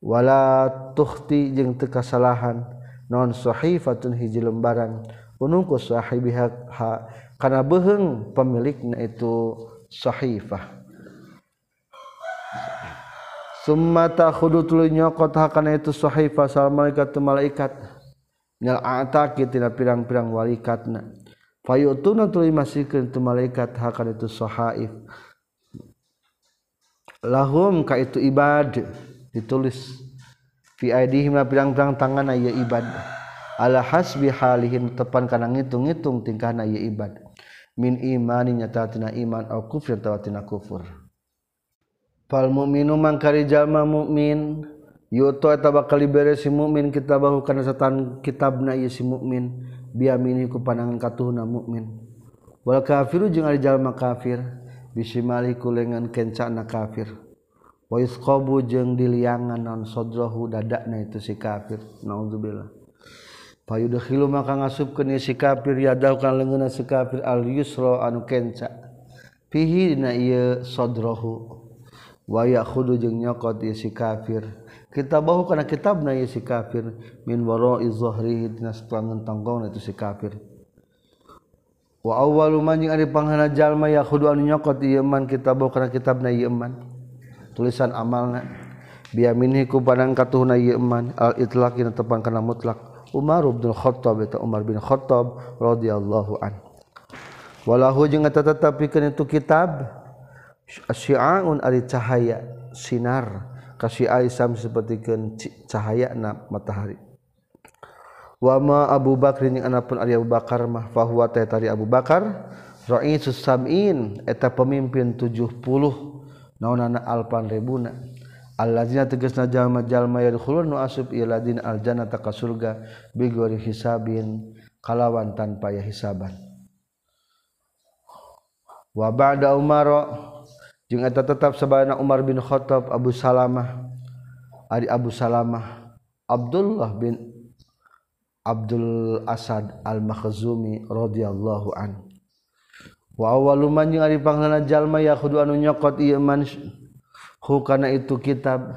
Wala tuhti jeung teu kasalahan. Non sahifatun hiji lembaran. Unungku sahibiha kana beuheung pemilikna itu sahifah Summata khudu tuluy nyokot hakana itu sahifa sal malaikat malaikat minal ataqi tina pirang-pirang walikatna. Fayutuna tuluy masikeun tu malaikat hakana itu sahaif. Lahum ka itu ibad ditulis fi aidihim pirang-pirang tangan ya ibad. Ala hasbi halihim tepan kana ngitung-ngitung tingkahna ya ibad. Min imani nyata tina iman au kufur tawatina kufur. fal mu'minu man kari jalma mu'min. Yuto eta bakal dibere si mukmin kitabahu kana setan kitabna ieu si mukmin biamini ku panangan katuhna mukmin wal kafiru jeung ari jalma kafir bisimali kulengan kencana kafir. Wa isqabu jeung diliangan non sodrohu dadakna itu si kafir. Naudzubillah payudkhilu maka ngasupkeun si kafir yadaukan leungeunna si kafir al yusra anu kenca. Fihi dina ieu sodrahu waya khudu jeung nyokot ieu si kafir. Kita bahu kana kitabna ieu si kafir. Min wara'i zahrihi dina satangan tonggong itu si kafir. Wa awwalu man jeung ari panghana jalma ya khudu anu nyokot ieu man kita bahu kana kitabna ieu man tulisan amalna. Biamini ku padang katuhna ieu man al itlaq dina tepang kana mutlak Umar bin Khattab eta Umar bin Khattab radhiyallahu an. Walahu jeung eta tetepikeun itu kitab. syiaun ari cahaya sinar. Kasih aisam sepertikan cahaya na matahari. Wama Abu Bakar yang anapun Ari Abu Bakar mah fahuwa teh tari Abu Bakar. Ra'isus sam'in eta pemimpin 70 naonana alpan ribuna. Alladzina tegasna jalma jalma yadkhulun nu asub iladin aljannata ka surga bigori hisabin kalawan tanpa ya hisaban. Wa ba'da umara jeung eta tetap sabana Umar bin Khattab Abu Salamah. Ari Abu Salamah. Abdullah bin Abdul Asad Al-Makhzumi radhiyallahu an. Wa awwalu man jeung ari panglana jalma ya kudu anu nyokot ieu man hu kana itu kitab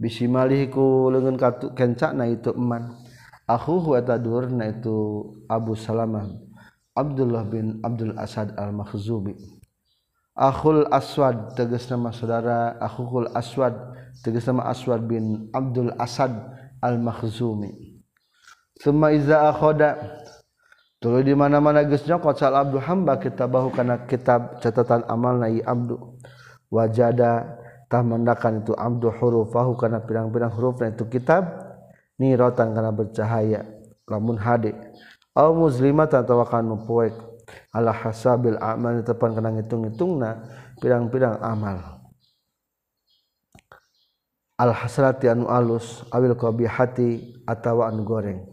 bisimalihku malih ku leungeun kencana itu eman akhuhu eta Na itu Abu Salamah Abdullah bin Abdul Asad Al-Makhzumi ahul aswad teges nama saudara. Akukul aswad teges nama aswad bin Abdul Asad al-mahzumi semua iza akhoda Tulu di mana-mana geus nyokot sal abdu hamba kita bahu kana kitab catatan amal nai abdu. Wajada tah mendakan itu abdu hurufahu kana pirang-pirang huruf na itu kitab ni rotan kana bercahaya. Lamun hade. Au muslimatan atawa kanu poek ala hasabil amal tepan kena ngitung-ngitungna pirang-pirang amal. Al hasrati anu alus awil qabihati atawa anu goreng.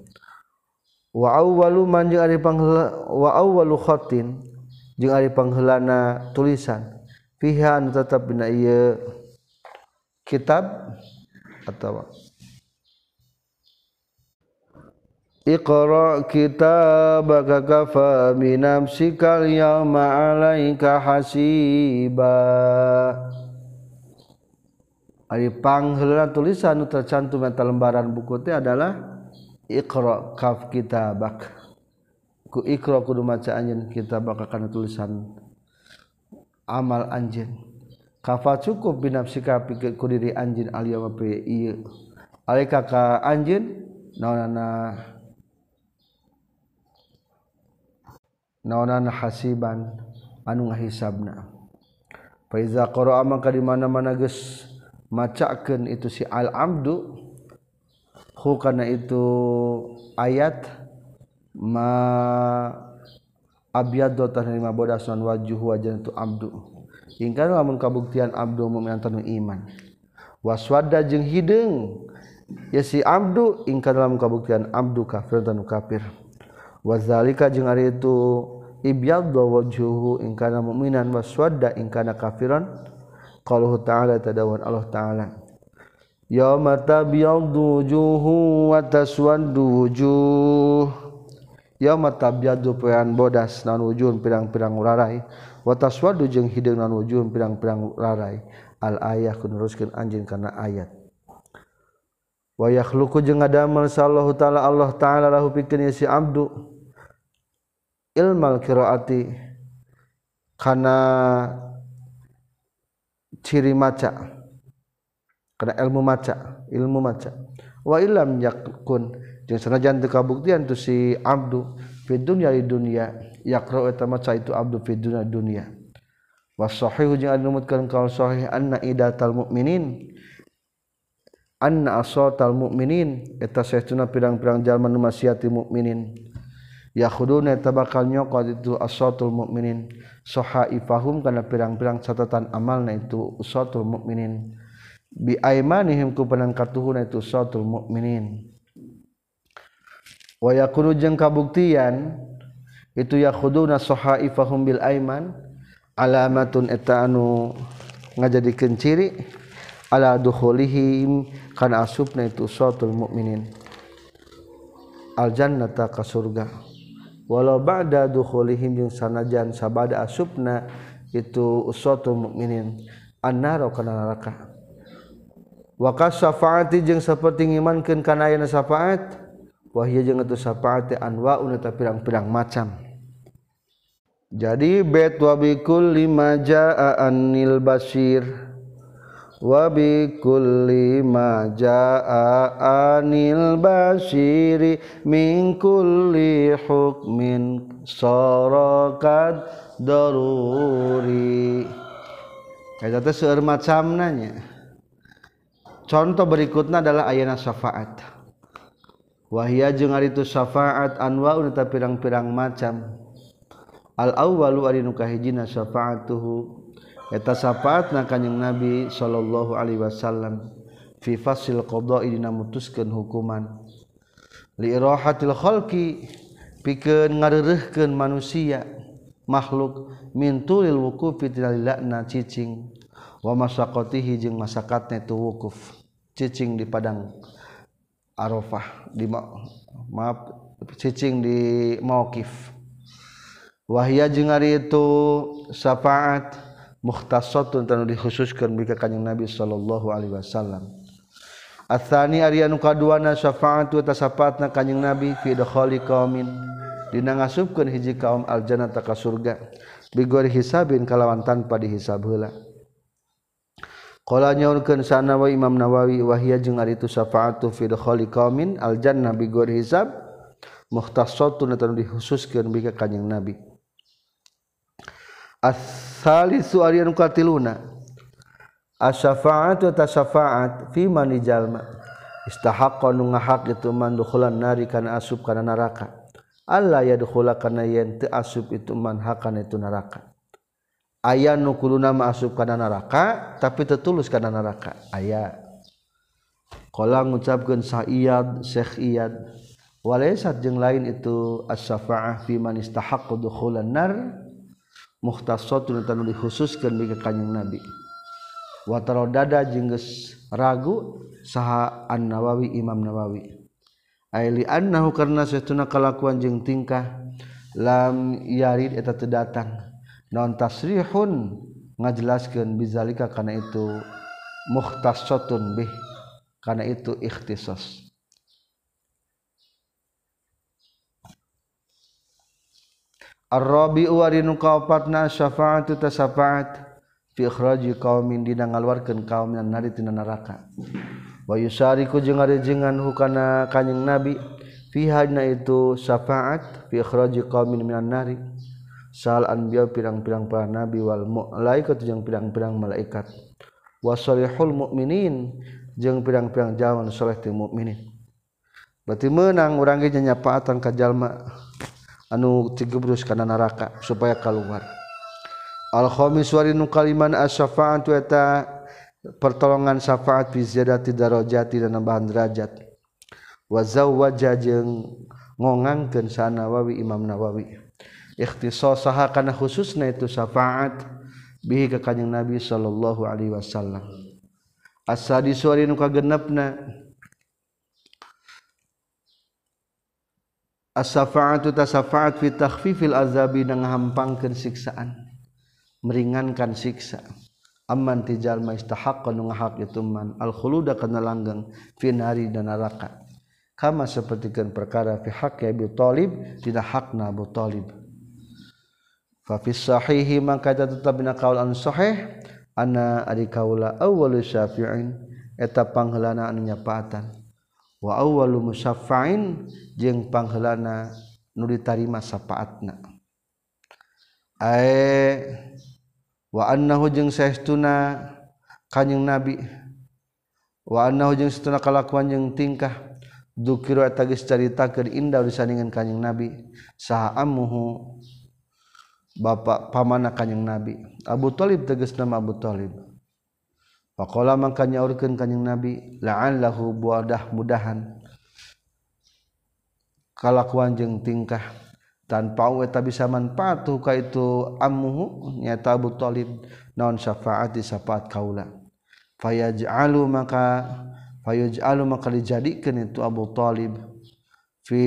Wa awwalu man jeung ari panghela wa awwalu khatin jeung ari panghelana tulisan. Fiha anu tetep dina ieu kitab atawa. Iqra kita bakafa minam sikal yauma alaika hasiba. Ari pangheula tulisan tercantum eta lembaran buku teh adalah Iqra kaf kitabak. Ku ikra kudu maca anjeun kitabak kana tulisan amal anjeun. Kafa cukup binafsika pikeun ku diri anjeun aliyauma pe ieu alika ka anjeun? Naonana naonan hasiban anu ngahisabna. Faiza qara'a maka di mana-mana geus macakeun itu si al abdu hu kana itu ayat ma abyadu tanima bodasan wajuhu wajan tu abdu. Ingkar lamun kabuktian abdu memantan iman. Waswada jeung hideung ya si abdu ingkar lamun kabuktian abdu kafir dan kafir. Wazalika jeung ari itu ibyadda wajhuhu in kana mu'minan waswadda in kana kafiran. Qaluhu ta'ala tadawan Allah ta'ala. Yauma tabyaddu wujuhu wa taswaddu wujuh. Yauma tabyaddu pian bodas nan wujuh pirang-pirang urarai wa taswaddu jeung hideung nan wujuh pirang-pirang urarai al ayah kuneruskeun anjeun kana ayat. Wa yakhluqu jeung ngadamel sallahu taala. Allah taala lahu pikeun si abdu ilmal qiraati kana ciri maca karena ilmu maca ilmu maca wa ilam yakun jeung sanajan teu kabuktian tu si abdu fi dunya di dunya yaqra eta maca itu abdu fi dunya dunya. Wa sahih jeung anu numutkeun kaul sahih anna idatal mukminin anna asatal mukminin eta saestuna pirang-pirang jalma nu masiati mukminin yakhuduna eta bakal nyokot itu asatul mukminin. Sahaifahum kana pirang-pirang catatan amalna itu usatul mukminin. Biaimanihim ku penangkatuhuna itu sautul mukminin. Wa yakunu jeung kabuktian itu yakhuduna sahaifahum bil aiman alamatun eta anu ngajadikeun ciri ala dukhulihim kana asupna itu sautul mukminin. Al jannata ka surga walau ba'da dukhulihim jeung sanajan sabada asupna itu usatu mukminin annaro kana neraka. Wa kasafaati jeung saperti ngimankeun kana ayeuna syafaat wa hiya jeung itu syafaat anwaun eta pirang-pirang macam. Jadi bet wa bikulli ma jaa anil basir. wabi kulli ma jaa anil basiri min kulli hukmin sarakat daruri. Eta teh seueur macamna nya contoh berikutnya adalah ayana syafaat. Wahia jeung ari itu syafaat anwaun eta pirang-pirang macam. Al awwalu ari nu kahijina syafaatuhu. eta safaat na kanyang nabi sallallahu Alaihi Wasallam fifasil qada'i dina mutuskeun hukuman. Li irahatil khalqi pikeun ngareureuhkeun manusia makhluk min tulil wuqufi tinalilakna cicing. Wa masaqatihi jeung masakatna tu wukuf cicing di padang arafah di ma maaf cicing di mauqif wahya jeung ari itu syafaat mukhtasatun tanu dikhususkeun bika kanjeng Nabi sallallahu alaihi wasallam. Athani anu kadua kaduana syafaatu tasapatna kanjeng Nabi fi dakhali qaumin. Dina ngasupkeun hiji kaum aljannata ka surga bigori hisabin kalawan tanpa dihisab heula. Qala nyaurkeun sana wa Imam Nawawi wahia jeung ari itu syafaatu fi dakhali qaumin aljannah bigori hisab mukhtasatun tanu dikhususkeun bika kanjeng Nabi. As salisu ari anu katiluna. Asyafaat wa tasyafaat fi man jalma. Istahaqqa nu ngahak itu man dukhulan nari kana asub kana neraka Allah yadkhula kana yen teu asub itu man hakan itu neraka aya nu kuduna masuk kana neraka tapi tetulus kana neraka aya. Qala ngucapkeun Sa'iyad Syekh Iyad walaysat jeung lain itu as-syafa'ah fi man istahaqqa dukhulan nar muhtasotun dikhususkan di kanyang nabi. Wataro dada jengges ragu saha an nawawi imam nawawi. Aili annahu karena setuna kalakuan jeng tingkah lam yarid eta teu datang. Non tasrihun ngajelaskeun bizalika kana itu muhtasatun bih kana itu ikhtisas Ar-rabi warinu kaopatna syafa'atu tasafa'at fi ikhraji qaumin dina ngaluarkeun kaum nan nari tina neraka. Wa yusariku jeung arejengan hukana kanjing Nabi fi hadna itu syafa'at fi ikhraji qaumin minan nari. Sal anbiya pirang-pirang para nabi wal malaikat jeung pirang-pirang malaikat. Wasolihul mukminin jeung pirang-pirang jawan saleh ti mukminin. Berarti menang urang ge nyapaatan ka jalma anu tigebrus kana neraka supaya keluar al-khamis warinu kaliman as-syafa'at eta pertolongan syafaat fi ziyadati darajati dan nambahan derajat. Wa zawwaja jeung ngongangkeun sanawawi Imam Nawawi. Ikhtisasaha kana khususna itu syafaat bihi ka kanjeng Nabi sallallahu alaihi wasallam. As-sadis warinu kagenepna as-safa'atu tasafa'at fi takhfifil azabi dan ngahampangkeun siksaan. Meringankan siksa amman tijal ma istahaqqa nu ngahaq itu man. Al khuluda kana langgeng fi nari dan neraka. Kama sapertikeun perkara fi haqqi Abi Thalib tidak hakna Abu Thalib fa fi sahihi maka tetap bina qaul an sahih ana ari kaula awwalu syafi'in eta pangheulana anu nyapaatan wa awwalu musyaffa'in jeung panghelana nu ditarima sapaatna. Ae wa annahu jeung saestuna kanjing nabi. Wa annahu jeung saestuna kalakuan jeung tingkah. Dukiru eta geus caritakeun indah disandingan kanjing nabi. Saha amuhu bapak pamana kanjing nabi. Abu Thalib tegas nama Abu Thalib Faqala maka nyaurkeun kanjing Nabi la'allahu buadah mudahan. Kalakuan jeung tingkah tanpa eta bisa manfaat ka itu ammuhu nyata Abu Thalib naon syafaat di syafaat kaula. Fayaj'alu maka fayaj'alu maka dijadikeun itu Abu Thalib fi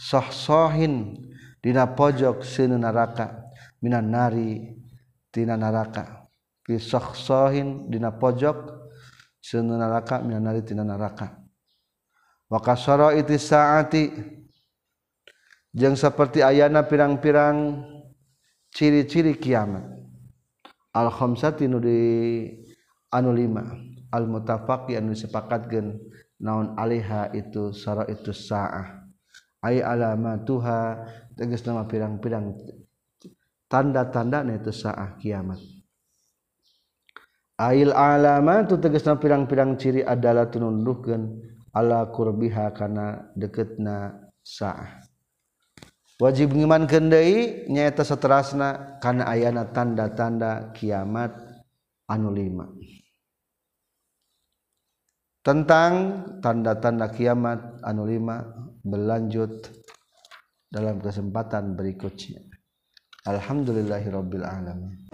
sahsahin dina pojok seueur neraka minan nari tina neraka sohin dina pojok sunun neraka minanari tina neraka. Maka iti saati jeung seperti ayana pirang-pirang ciri-ciri kiamat. Alhamsati nu di anu lima al mutafaqi anu disepakatkeun naon alaiha itu sara itu saah. Ay alamatuha tegas nama pirang-pirang tanda-tanda itu saah kiamat. Ail alama tu tegesna pirang-pirang ciri adalah tinunduhkeun ala qurbiha kana deketna sa'ah. Wajib ngimankeun deui nyaeta saterasna kana ayana tanda-tanda kiamat anu lima. Tentang tanda-tanda kiamat anu lima berlanjut dalam kesempatan berikutnya. Alhamdulillahirabbil alamin.